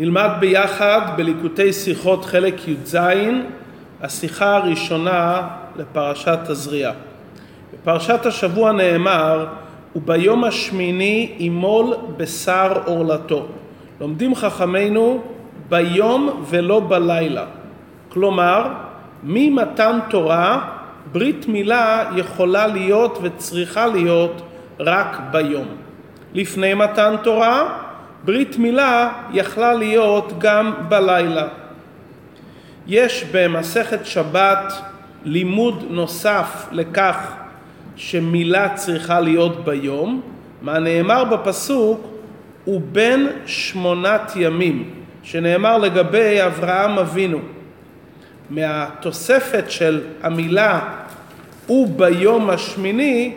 נלמד ביחד בליקוטי שיחות חלק י"ז, השיחה הראשונה לפרשת תזריע. בפרשת השבוע נאמר, וביום השמיני ימול בשר עורלתו. לומדים חכמינו ביום ולא בלילה. כלומר, ממתן תורה, ברית מילה יכולה להיות וצריכה להיות רק ביום. לפני מתן תורה, ברית מילה יכלה להיות גם בלילה. יש במסכת שבת לימוד נוסף לכך שמילה צריכה להיות ביום, מה נאמר בפסוק הוא בן שמונת ימים, שנאמר לגבי אברהם אבינו. מהתוספת של המילה וביום השמיני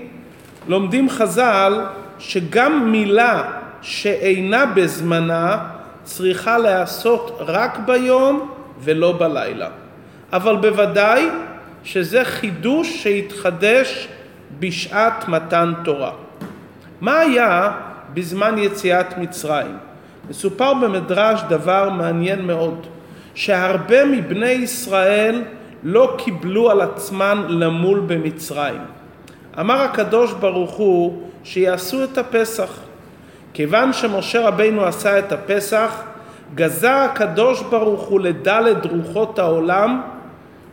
לומדים חז"ל שגם מילה שאינה בזמנה צריכה להיעשות רק ביום ולא בלילה. אבל בוודאי שזה חידוש שהתחדש בשעת מתן תורה. מה היה בזמן יציאת מצרים? מסופר במדרש דבר מעניין מאוד, שהרבה מבני ישראל לא קיבלו על עצמן למול במצרים. אמר הקדוש ברוך הוא שיעשו את הפסח. כיוון שמשה רבינו עשה את הפסח, גזר הקדוש ברוך הוא לדלת רוחות העולם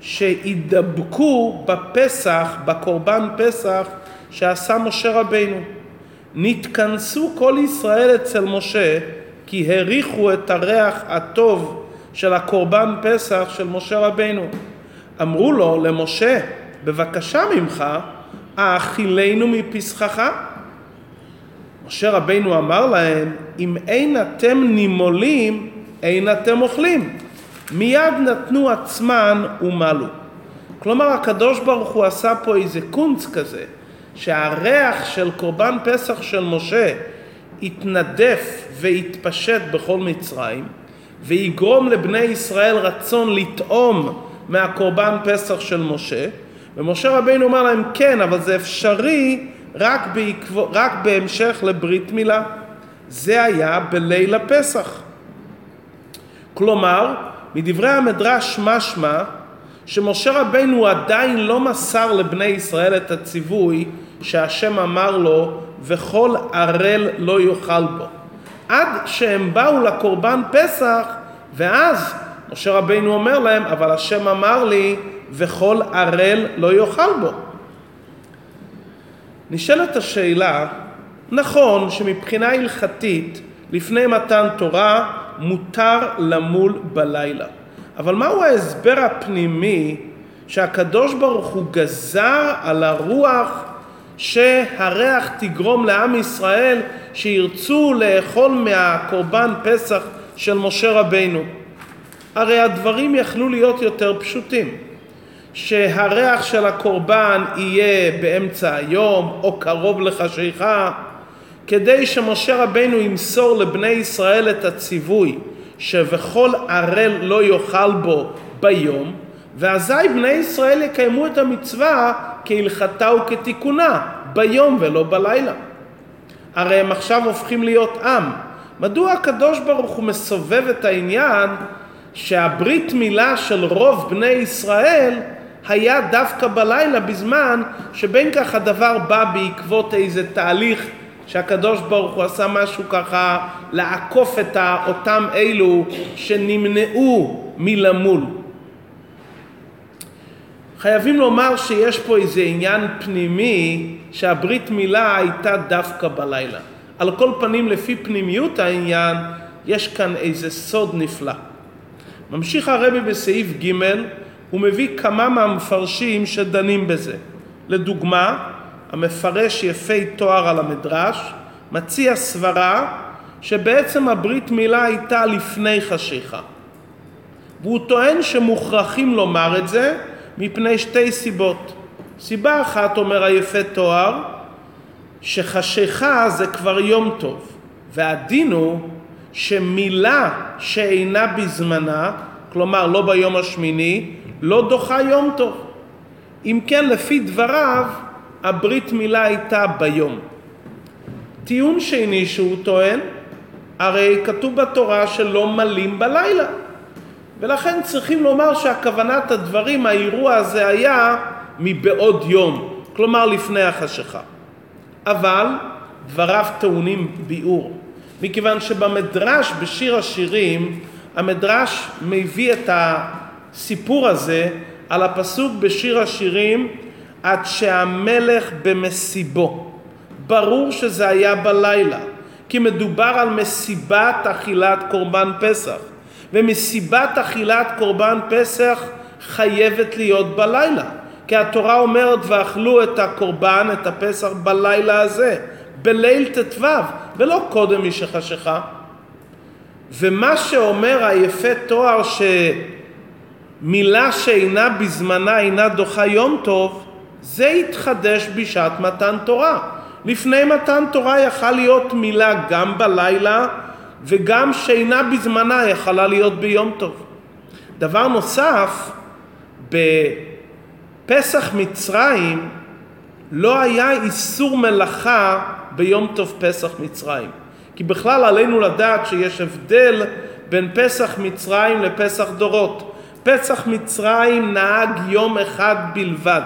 שידבקו בפסח, בקורבן פסח שעשה משה רבינו. נתכנסו כל ישראל אצל משה כי הריחו את הריח הטוב של הקורבן פסח של משה רבינו. אמרו לו למשה, בבקשה ממך, האכילנו מפסחך? משה רבינו אמר להם, אם אין אתם נימולים, אין אתם אוכלים. מיד נתנו עצמן ומלו. כלומר, הקדוש ברוך הוא עשה פה איזה קונץ כזה, שהריח של קורבן פסח של משה יתנדף ויתפשט בכל מצרים, ויגרום לבני ישראל רצון לטעום מהקורבן פסח של משה, ומשה רבינו אומר להם, כן, אבל זה אפשרי רק, בעקב... רק בהמשך לברית מילה. זה היה בליל הפסח. כלומר, מדברי המדרש משמע שמשה רבינו עדיין לא מסר לבני ישראל את הציווי שהשם אמר לו וכל ערל לא יאכל בו. עד שהם באו לקורבן פסח ואז משה רבינו אומר להם אבל השם אמר לי וכל ערל לא יאכל בו. נשאלת השאלה, נכון שמבחינה הלכתית לפני מתן תורה מותר למול בלילה, אבל מהו ההסבר הפנימי שהקדוש ברוך הוא גזר על הרוח שהריח תגרום לעם ישראל שירצו לאכול מהקורבן פסח של משה רבינו? הרי הדברים יכלו להיות יותר פשוטים. שהריח של הקורבן יהיה באמצע היום או קרוב לחשיכה, כדי שמשה רבינו ימסור לבני ישראל את הציווי שבכל ערל לא יאכל בו ביום, ואזי בני ישראל יקיימו את המצווה כהלכתה וכתיקונה, ביום ולא בלילה. הרי הם עכשיו הופכים להיות עם. מדוע הקדוש ברוך הוא מסובב את העניין שהברית מילה של רוב בני ישראל היה דווקא בלילה בזמן שבין כך הדבר בא בעקבות איזה תהליך שהקדוש ברוך הוא עשה משהו ככה לעקוף את אותם אלו שנמנעו מלמול. חייבים לומר שיש פה איזה עניין פנימי שהברית מילה הייתה דווקא בלילה. על כל פנים לפי פנימיות העניין יש כאן איזה סוד נפלא. ממשיך הרבי בסעיף ג' הוא מביא כמה מהמפרשים שדנים בזה. לדוגמה, המפרש יפי תואר על המדרש מציע סברה שבעצם הברית מילה הייתה לפני חשיכה. והוא טוען שמוכרחים לומר את זה מפני שתי סיבות. סיבה אחת, אומר היפה תואר, שחשיכה זה כבר יום טוב, והדין הוא שמילה שאינה בזמנה, כלומר לא ביום השמיני, לא דוחה יום טוב. אם כן, לפי דבריו, הברית מילה הייתה ביום. טיעון שני שהוא טוען, הרי כתוב בתורה שלא מלים בלילה. ולכן צריכים לומר שהכוונת הדברים, האירוע הזה היה מבעוד יום, כלומר לפני החשיכה. אבל דבריו טעונים ביאור, מכיוון שבמדרש, בשיר השירים, המדרש מביא את הסיפור הזה על הפסוק בשיר השירים עד שהמלך במסיבו. ברור שזה היה בלילה, כי מדובר על מסיבת אכילת קורבן פסח, ומסיבת אכילת קורבן פסח חייבת להיות בלילה, כי התורה אומרת ואכלו את הקורבן, את הפסח בלילה הזה, בליל ט"ו, ולא קודם משחשיכה. ומה שאומר היפה תואר שמילה שאינה בזמנה אינה דוחה יום טוב, זה התחדש בשעת מתן תורה. לפני מתן תורה יכל להיות מילה גם בלילה וגם שאינה בזמנה יכלה להיות ביום טוב. דבר נוסף, בפסח מצרים לא היה איסור מלאכה ביום טוב פסח מצרים. כי בכלל עלינו לדעת שיש הבדל בין פסח מצרים לפסח דורות. פסח מצרים נהג יום אחד בלבד.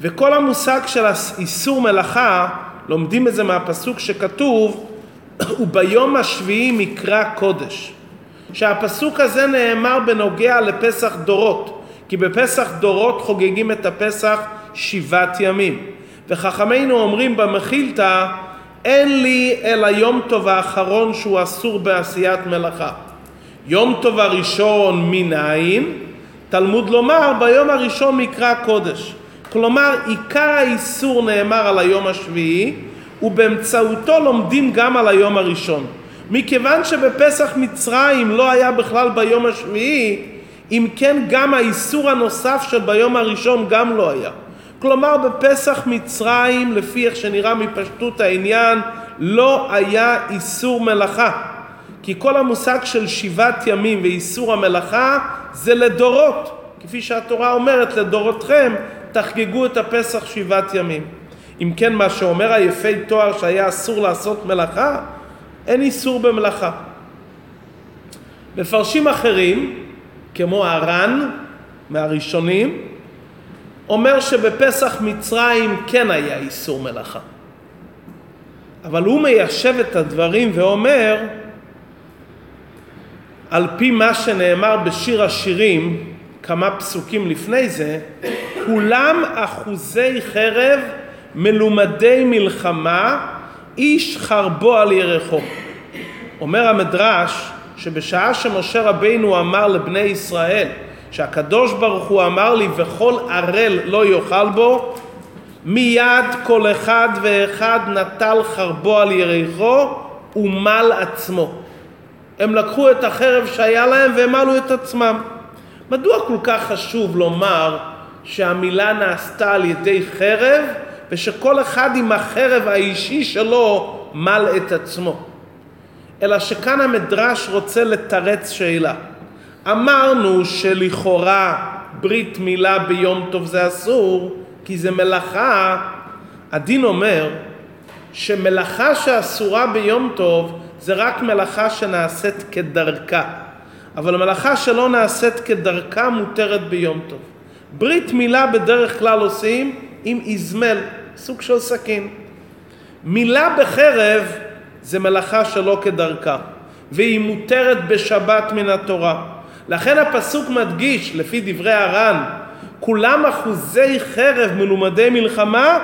וכל המושג של איסור מלאכה, לומדים את זה מהפסוק שכתוב, וביום השביעי מקרא קודש. שהפסוק הזה נאמר בנוגע לפסח דורות, כי בפסח דורות חוגגים את הפסח שבעת ימים. וחכמינו אומרים במחילתא, אין לי אלא יום טוב האחרון שהוא אסור בעשיית מלאכה. יום טוב הראשון מנין? תלמוד לומר ביום הראשון מקרא קודש. כלומר עיקר האיסור נאמר על היום השביעי ובאמצעותו לומדים גם על היום הראשון. מכיוון שבפסח מצרים לא היה בכלל ביום השביעי, אם כן גם האיסור הנוסף של ביום הראשון גם לא היה. כלומר בפסח מצרים, לפי איך שנראה מפשטות העניין, לא היה איסור מלאכה. כי כל המושג של שבעת ימים ואיסור המלאכה זה לדורות. כפי שהתורה אומרת לדורותכם תחגגו את הפסח שבעת ימים. אם כן מה שאומר היפי תואר שהיה אסור לעשות מלאכה, אין איסור במלאכה. מפרשים אחרים, כמו הר"ן מהראשונים, אומר שבפסח מצרים כן היה איסור מלאכה. אבל הוא מיישב את הדברים ואומר, על פי מה שנאמר בשיר השירים, כמה פסוקים לפני זה, כולם אחוזי חרב מלומדי מלחמה, איש חרבו על ירחו. אומר המדרש שבשעה שמשה רבינו אמר לבני ישראל שהקדוש ברוך הוא אמר לי וכל ערל לא יאכל בו, מיד כל אחד ואחד נטל חרבו על ירחו ומל עצמו. הם לקחו את החרב שהיה להם והמלו את עצמם. מדוע כל כך חשוב לומר שהמילה נעשתה על ידי חרב ושכל אחד עם החרב האישי שלו מל את עצמו? אלא שכאן המדרש רוצה לתרץ שאלה. אמרנו שלכאורה ברית מילה ביום טוב זה אסור כי זה מלאכה. הדין אומר שמלאכה שאסורה ביום טוב זה רק מלאכה שנעשית כדרכה. אבל מלאכה שלא נעשית כדרכה מותרת ביום טוב. ברית מילה בדרך כלל עושים עם איזמל, סוג של סכין. מילה בחרב זה מלאכה שלא כדרכה, והיא מותרת בשבת מן התורה. לכן הפסוק מדגיש, לפי דברי הר"ן, כולם אחוזי חרב מלומדי מלחמה,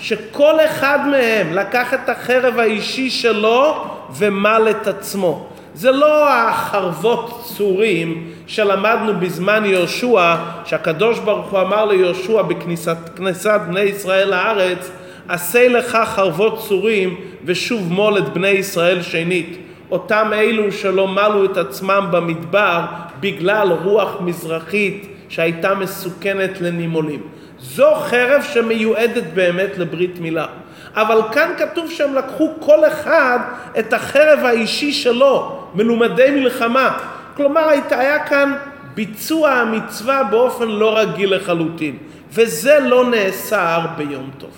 שכל אחד מהם לקח את החרב האישי שלו ומל את עצמו. זה לא החרבות צורים שלמדנו בזמן יהושע, שהקדוש ברוך הוא אמר ליהושע בכניסת בני ישראל לארץ, עשה לך חרבות צורים ושוב מול את בני ישראל שנית. אותם אלו שלא מלו את עצמם במדבר בגלל רוח מזרחית שהייתה מסוכנת לנימולים. זו חרב שמיועדת באמת לברית מילה. אבל כאן כתוב שהם לקחו כל אחד את החרב האישי שלו, מלומדי מלחמה. כלומר היה כאן ביצוע המצווה באופן לא רגיל לחלוטין, וזה לא נאסר ביום טוב.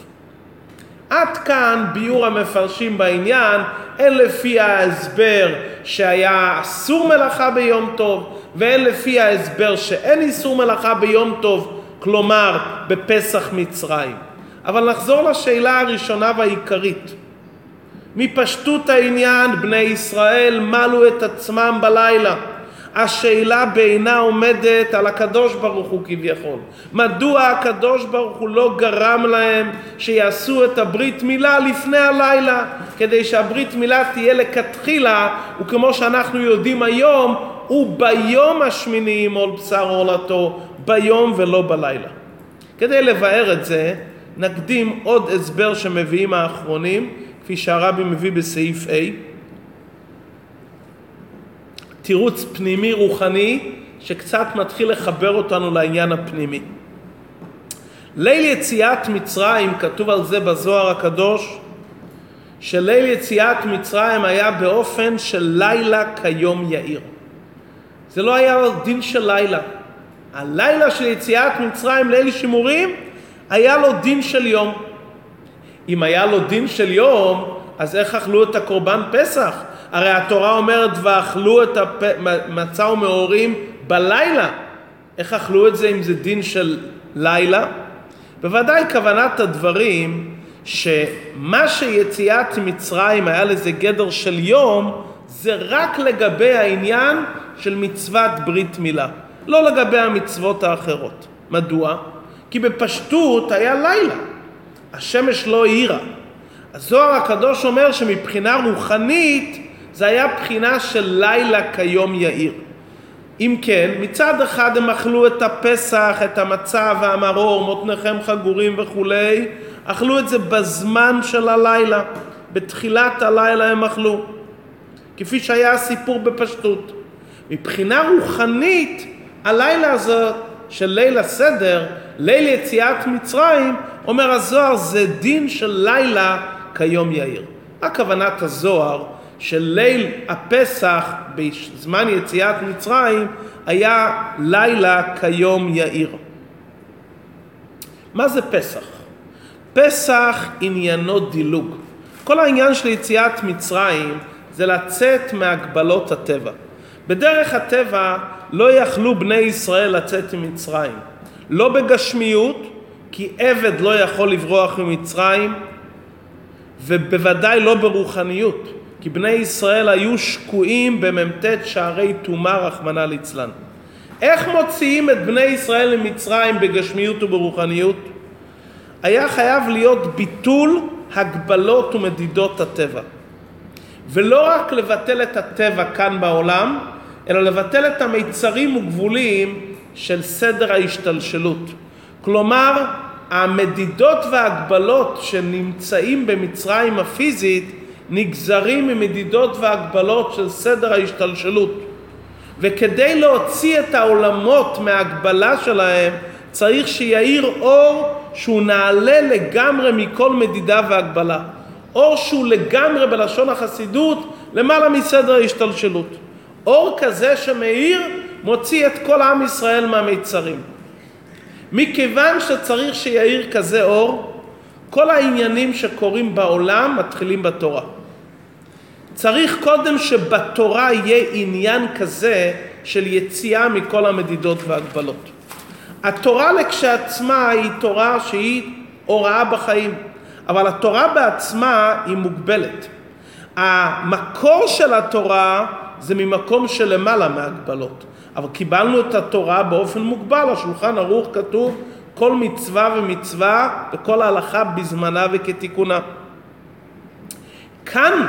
עד כאן ביור המפרשים בעניין, הן לפי ההסבר שהיה אסור מלאכה ביום טוב, והן לפי ההסבר שאין איסור מלאכה ביום טוב, כלומר בפסח מצרים. אבל נחזור לשאלה הראשונה והעיקרית. מפשטות העניין בני ישראל מלו את עצמם בלילה. השאלה בעינה עומדת על הקדוש ברוך הוא כביכול. מדוע הקדוש ברוך הוא לא גרם להם שיעשו את הברית מילה לפני הלילה, כדי שהברית מילה תהיה לכתחילה, וכמו שאנחנו יודעים היום, הוא ביום השמיני ימול בשר עולתו, ביום ולא בלילה. כדי לבאר את זה, נקדים עוד הסבר שמביאים האחרונים, כפי שהרבי מביא בסעיף A. תירוץ פנימי רוחני שקצת מתחיל לחבר אותנו לעניין הפנימי. ליל יציאת מצרים, כתוב על זה בזוהר הקדוש, שליל יציאת מצרים היה באופן של לילה כיום יאיר. זה לא היה דין של לילה. הלילה של יציאת מצרים, ליל שימורים, היה לו דין של יום. אם היה לו דין של יום, אז איך אכלו את הקורבן פסח? הרי התורה אומרת ואכלו את המצה ומאורים בלילה. איך אכלו את זה אם זה דין של לילה? בוודאי כוונת הדברים שמה שיציאת מצרים היה לזה גדר של יום זה רק לגבי העניין של מצוות ברית מילה, לא לגבי המצוות האחרות. מדוע? כי בפשטות היה לילה, השמש לא האירה. הזוהר הקדוש אומר שמבחינה רוחנית זה היה בחינה של לילה כיום יאיר. אם כן, מצד אחד הם אכלו את הפסח, את המצה והמרור, מותניכם חגורים וכולי, אכלו את זה בזמן של הלילה, בתחילת הלילה הם אכלו, כפי שהיה הסיפור בפשטות. מבחינה רוחנית, הלילה הזה של ליל הסדר, ליל יציאת מצרים, אומר הזוהר, זה דין של לילה כיום יאיר. מה כוונת הזוהר? שליל הפסח בזמן יציאת מצרים היה לילה כיום יאיר. מה זה פסח? פסח עניינו דילוג. כל העניין של יציאת מצרים זה לצאת מהגבלות הטבע. בדרך הטבע לא יכלו בני ישראל לצאת ממצרים. לא בגשמיות, כי עבד לא יכול לברוח ממצרים, ובוודאי לא ברוחניות. כי בני ישראל היו שקועים במ"ט שערי טומאה רחמנא ליצלן. איך מוציאים את בני ישראל למצרים בגשמיות וברוחניות? היה חייב להיות ביטול הגבלות ומדידות הטבע. ולא רק לבטל את הטבע כאן בעולם, אלא לבטל את המיצרים וגבולים של סדר ההשתלשלות. כלומר, המדידות וההגבלות שנמצאים במצרים הפיזית נגזרים ממדידות והגבלות של סדר ההשתלשלות. וכדי להוציא את העולמות מההגבלה שלהם, צריך שיאיר אור שהוא נעלה לגמרי מכל מדידה והגבלה. אור שהוא לגמרי בלשון החסידות למעלה מסדר ההשתלשלות. אור כזה שמאיר מוציא את כל עם ישראל מהמיצרים. מכיוון שצריך שיאיר כזה אור, כל העניינים שקורים בעולם מתחילים בתורה. צריך קודם שבתורה יהיה עניין כזה של יציאה מכל המדידות והגבלות. התורה לכשעצמה היא תורה שהיא הוראה בחיים, אבל התורה בעצמה היא מוגבלת. המקור של התורה זה ממקום שלמעלה מהגבלות, אבל קיבלנו את התורה באופן מוגבל, השולחן ערוך כתוב כל מצווה ומצווה וכל הלכה בזמנה וכתיקונה. כאן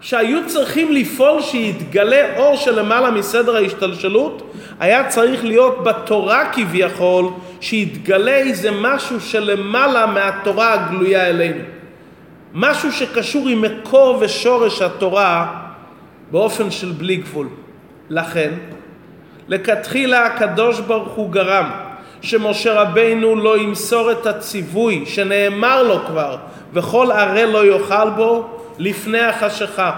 שהיו צריכים לפעול שיתגלה אור שלמעלה מסדר ההשתלשלות, היה צריך להיות בתורה כביכול, שיתגלה איזה משהו שלמעלה מהתורה הגלויה אלינו. משהו שקשור עם מקור ושורש התורה באופן של בלי גבול. לכן, לכתחילה הקדוש ברוך הוא גרם שמשה רבינו לא ימסור את הציווי שנאמר לו כבר וכל ערה לא יאכל בו לפני החשיכה,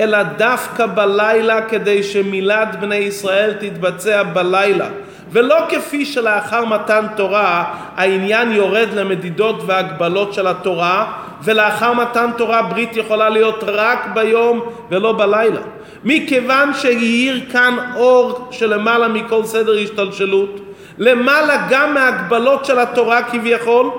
אלא דווקא בלילה כדי שמילת בני ישראל תתבצע בלילה, ולא כפי שלאחר מתן תורה העניין יורד למדידות והגבלות של התורה, ולאחר מתן תורה ברית יכולה להיות רק ביום ולא בלילה. מכיוון שהאיר כאן אור שלמעלה מכל סדר השתלשלות, למעלה גם מהגבלות של התורה כביכול,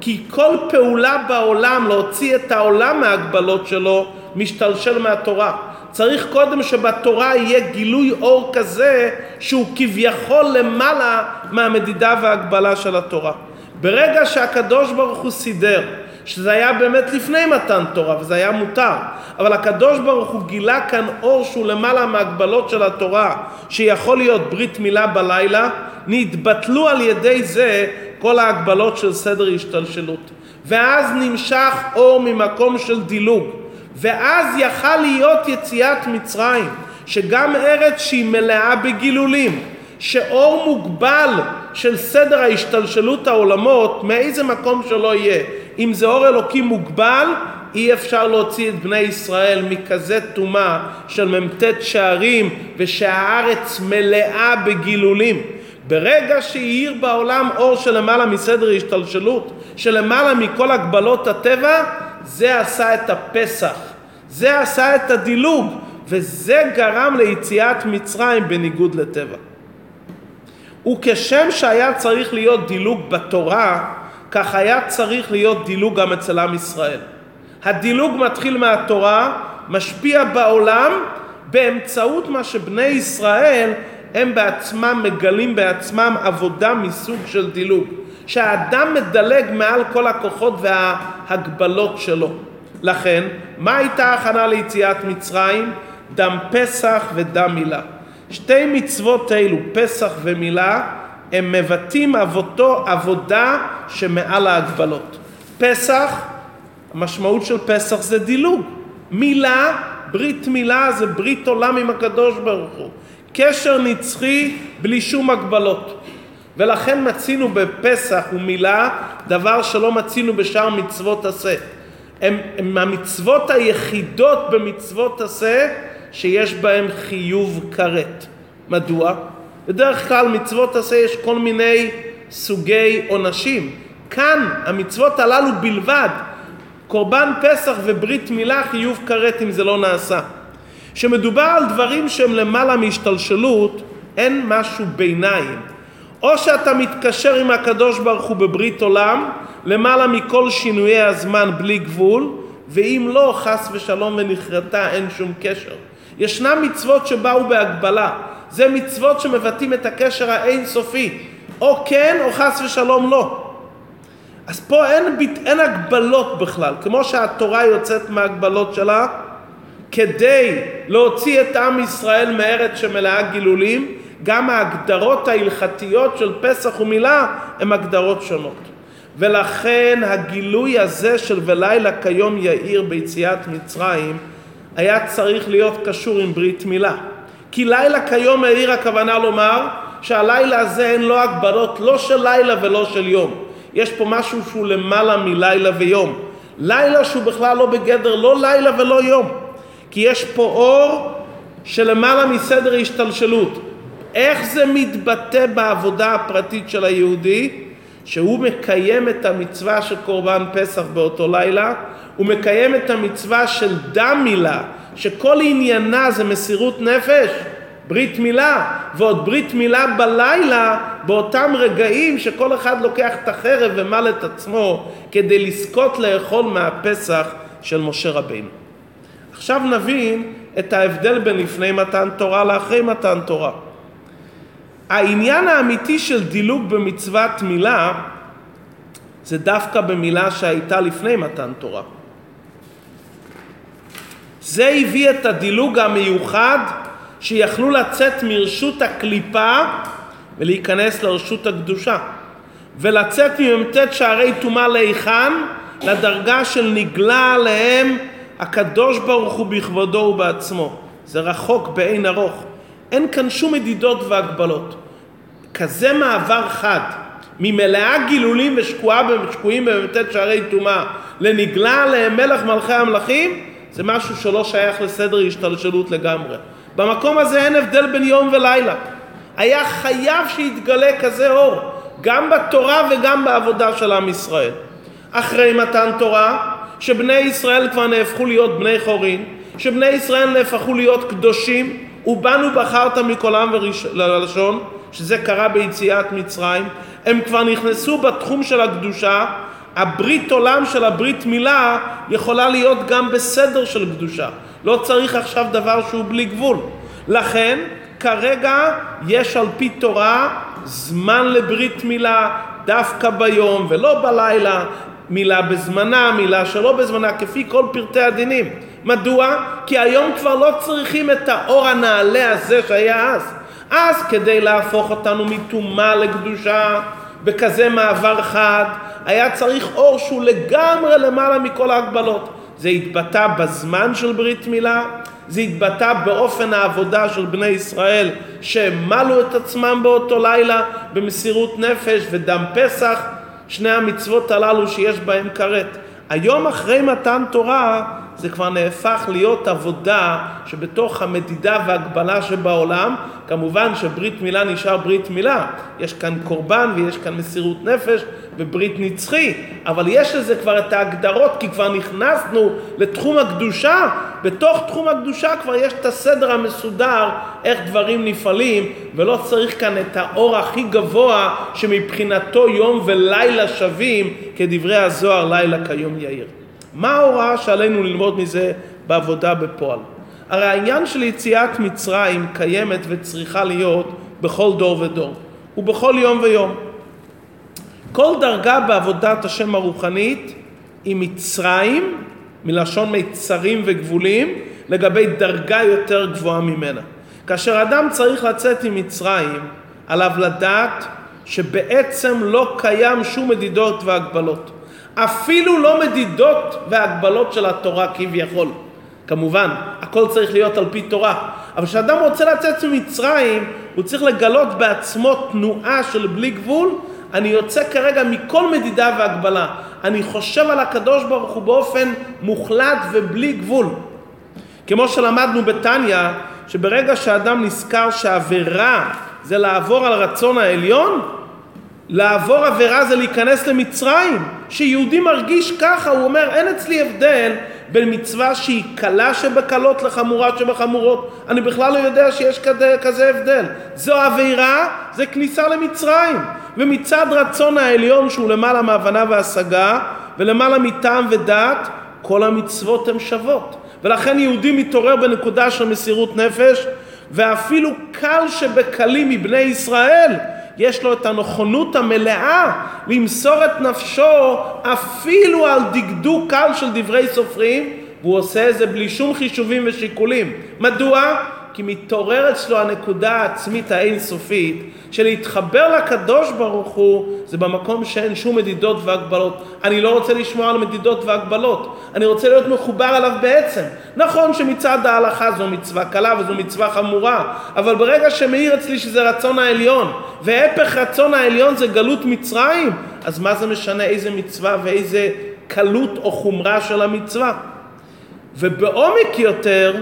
כי כל פעולה בעולם להוציא את העולם מההגבלות שלו משתלשל מהתורה. צריך קודם שבתורה יהיה גילוי אור כזה שהוא כביכול למעלה מהמדידה וההגבלה של התורה. ברגע שהקדוש ברוך הוא סידר שזה היה באמת לפני מתן תורה וזה היה מותר אבל הקדוש ברוך הוא גילה כאן אור שהוא למעלה מהגבלות של התורה שיכול להיות ברית מילה בלילה נתבטלו על ידי זה כל ההגבלות של סדר השתלשלות ואז נמשך אור ממקום של דילוג ואז יכל להיות יציאת מצרים שגם ארץ שהיא מלאה בגילולים שאור מוגבל של סדר ההשתלשלות העולמות מאיזה מקום שלא יהיה אם זה אור אלוקים מוגבל אי אפשר להוציא את בני ישראל מכזה טומאה של מ"ט שערים ושהארץ מלאה בגילולים. ברגע שהאיר בעולם אור שלמעלה מסדר השתלשלות שלמעלה מכל הגבלות הטבע זה עשה את הפסח זה עשה את הדילוג וזה גרם ליציאת מצרים בניגוד לטבע וכשם שהיה צריך להיות דילוג בתורה, כך היה צריך להיות דילוג גם אצל עם ישראל. הדילוג מתחיל מהתורה, משפיע בעולם באמצעות מה שבני ישראל הם בעצמם מגלים בעצמם עבודה מסוג של דילוג. שהאדם מדלג מעל כל הכוחות וההגבלות שלו. לכן, מה הייתה הכנה ליציאת מצרים? דם פסח ודם מילה. שתי מצוות אלו, פסח ומילה, הם מבטאים עבודו, עבודה שמעל ההגבלות. פסח, המשמעות של פסח זה דילוג. מילה, ברית מילה זה ברית עולם עם הקדוש ברוך הוא. קשר נצחי בלי שום הגבלות. ולכן מצינו בפסח ומילה דבר שלא מצינו בשאר מצוות עשה. הם, הם המצוות היחידות במצוות עשה שיש בהם חיוב כרת. מדוע? בדרך כלל מצוות עשה יש כל מיני סוגי עונשים. כאן המצוות הללו בלבד, קורבן פסח וברית מילה חיוב כרת אם זה לא נעשה. כשמדובר על דברים שהם למעלה מהשתלשלות, אין משהו ביניים. או שאתה מתקשר עם הקדוש ברוך הוא בברית עולם, למעלה מכל שינויי הזמן בלי גבול, ואם לא, חס ושלום ונכרתה, אין שום קשר. ישנם מצוות שבאו בהגבלה, זה מצוות שמבטאים את הקשר האינסופי, או כן או חס ושלום לא. אז פה אין, אין הגבלות בכלל, כמו שהתורה יוצאת מהגבלות שלה, כדי להוציא את עם ישראל מארץ שמלאה גילולים, גם ההגדרות ההלכתיות של פסח ומילה הן הגדרות שונות. ולכן הגילוי הזה של ולילה כיום יאיר ביציאת מצרים היה צריך להיות קשור עם ברית מילה. כי לילה כיום העיר הכוונה לומר שהלילה הזה אין לו הגבלות לא של לילה ולא של יום. יש פה משהו שהוא למעלה מלילה ויום. לילה שהוא בכלל לא בגדר לא לילה ולא יום. כי יש פה אור שלמעלה מסדר השתלשלות. איך זה מתבטא בעבודה הפרטית של היהודי? שהוא מקיים את המצווה של קורבן פסח באותו לילה, הוא מקיים את המצווה של דם מילה, שכל עניינה זה מסירות נפש, ברית מילה, ועוד ברית מילה בלילה, באותם רגעים שכל אחד לוקח את החרב ומל את עצמו כדי לזכות לאכול מהפסח של משה רבינו. עכשיו נבין את ההבדל בין לפני מתן תורה לאחרי מתן תורה. העניין האמיתי של דילוג במצוות מילה זה דווקא במילה שהייתה לפני מתן תורה. זה הביא את הדילוג המיוחד שיכלו לצאת מרשות הקליפה ולהיכנס לרשות הקדושה. ולצאת ממ"ט שערי טומאה להיכן לדרגה של נגלה עליהם הקדוש ברוך הוא בכבודו ובעצמו. זה רחוק באין ארוך אין כאן שום מדידות והגבלות כזה מעבר חד ממלאה גילולים ושקועים במ"ט שערי טומאה לנגלה עליהם מלך מלכי המלכים זה משהו שלא שייך לסדר השתלשלות לגמרי. במקום הזה אין הבדל בין יום ולילה. היה חייב שיתגלה כזה אור, גם בתורה וגם בעבודה של עם ישראל. אחרי מתן תורה, שבני ישראל כבר נהפכו להיות בני חורין, שבני ישראל נהפכו להיות קדושים, ובנו בחרת מכל עם ולשון, שזה קרה ביציאת מצרים, הם כבר נכנסו בתחום של הקדושה, הברית עולם של הברית מילה יכולה להיות גם בסדר של קדושה. לא צריך עכשיו דבר שהוא בלי גבול. לכן, כרגע יש על פי תורה זמן לברית מילה דווקא ביום ולא בלילה, מילה בזמנה, מילה שלא בזמנה, כפי כל פרטי הדינים. מדוע? כי היום כבר לא צריכים את האור הנעלה הזה שהיה אז. אז כדי להפוך אותנו מטומאה לקדושה בכזה מעבר חד, היה צריך אור שהוא לגמרי למעלה מכל ההגבלות. זה התבטא בזמן של ברית מילה, זה התבטא באופן העבודה של בני ישראל שמלו את עצמם באותו לילה במסירות נפש ודם פסח, שני המצוות הללו שיש בהם כרת. היום אחרי מתן תורה זה כבר נהפך להיות עבודה שבתוך המדידה והגבלה שבעולם, כמובן שברית מילה נשאר ברית מילה, יש כאן קורבן ויש כאן מסירות נפש וברית נצחי, אבל יש לזה כבר את ההגדרות כי כבר נכנסנו לתחום הקדושה, בתוך תחום הקדושה כבר יש את הסדר המסודר איך דברים נפעלים ולא צריך כאן את האור הכי גבוה שמבחינתו יום ולילה שווים כדברי הזוהר לילה כיום יאיר. מה ההוראה שעלינו ללמוד מזה בעבודה בפועל? הרי העניין של יציאת מצרים קיימת וצריכה להיות בכל דור ודור ובכל יום ויום. כל דרגה בעבודת השם הרוחנית היא מצרים, מלשון מיצרים וגבולים, לגבי דרגה יותר גבוהה ממנה. כאשר אדם צריך לצאת עם מצרים, עליו לדעת שבעצם לא קיים שום מדידות והגבלות. אפילו לא מדידות והגבלות של התורה כביכול. כמובן, הכל צריך להיות על פי תורה. אבל כשאדם רוצה לצאת ממצרים, הוא צריך לגלות בעצמו תנועה של בלי גבול. אני יוצא כרגע מכל מדידה והגבלה. אני חושב על הקדוש ברוך הוא באופן מוחלט ובלי גבול. כמו שלמדנו בתניא, שברגע שאדם נזכר שעבירה זה לעבור על רצון העליון, לעבור עבירה זה להיכנס למצרים. שיהודי מרגיש ככה, הוא אומר אין אצלי הבדל בין מצווה שהיא קלה שבקלות לחמורה שבחמורות. אני בכלל לא יודע שיש כזה, כזה הבדל. זו עבירה, זה כניסה למצרים. ומצד רצון העליון שהוא למעלה מהבנה והשגה ולמעלה מטעם ודעת, כל המצוות הן שוות. ולכן יהודי מתעורר בנקודה של מסירות נפש ואפילו קל שבקלים מבני ישראל יש לו את הנכונות המלאה למסור את נפשו אפילו על דקדוק קל של דברי סופרים והוא עושה את זה בלי שום חישובים ושיקולים. מדוע? כי מתעוררת אצלו הנקודה העצמית האינסופית של להתחבר לקדוש ברוך הוא זה במקום שאין שום מדידות והגבלות. אני לא רוצה לשמוע על מדידות והגבלות, אני רוצה להיות מחובר אליו בעצם. נכון שמצד ההלכה זו מצווה קלה וזו מצווה חמורה, אבל ברגע שמאיר אצלי שזה רצון העליון, והפך רצון העליון זה גלות מצרים, אז מה זה משנה איזה מצווה ואיזה קלות או חומרה של המצווה? ובעומק יותר,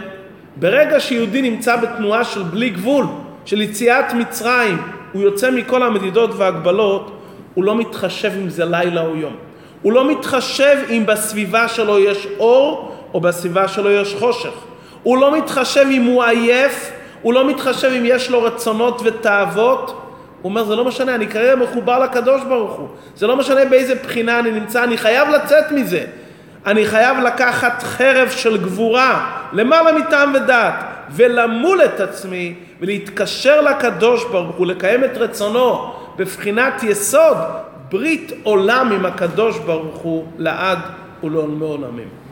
ברגע שיהודי נמצא בתנועה של בלי גבול, של יציאת מצרים, הוא יוצא מכל המדידות והגבלות, הוא לא מתחשב אם זה לילה או יום. הוא לא מתחשב אם בסביבה שלו יש אור או בסביבה שלו יש חושך. הוא לא מתחשב אם הוא עייף, הוא לא מתחשב אם יש לו רצונות ותאוות. הוא אומר, זה לא משנה, אני כרגע מחובר לקדוש ברוך הוא. זה לא משנה באיזה בחינה אני נמצא, אני חייב לצאת מזה. אני חייב לקחת חרב של גבורה, למעלה מטעם ודעת, ולמול את עצמי ולהתקשר לקדוש ברוך הוא, לקיים את רצונו בבחינת יסוד ברית עולם עם הקדוש ברוך הוא לעד ולעולמי עולמים.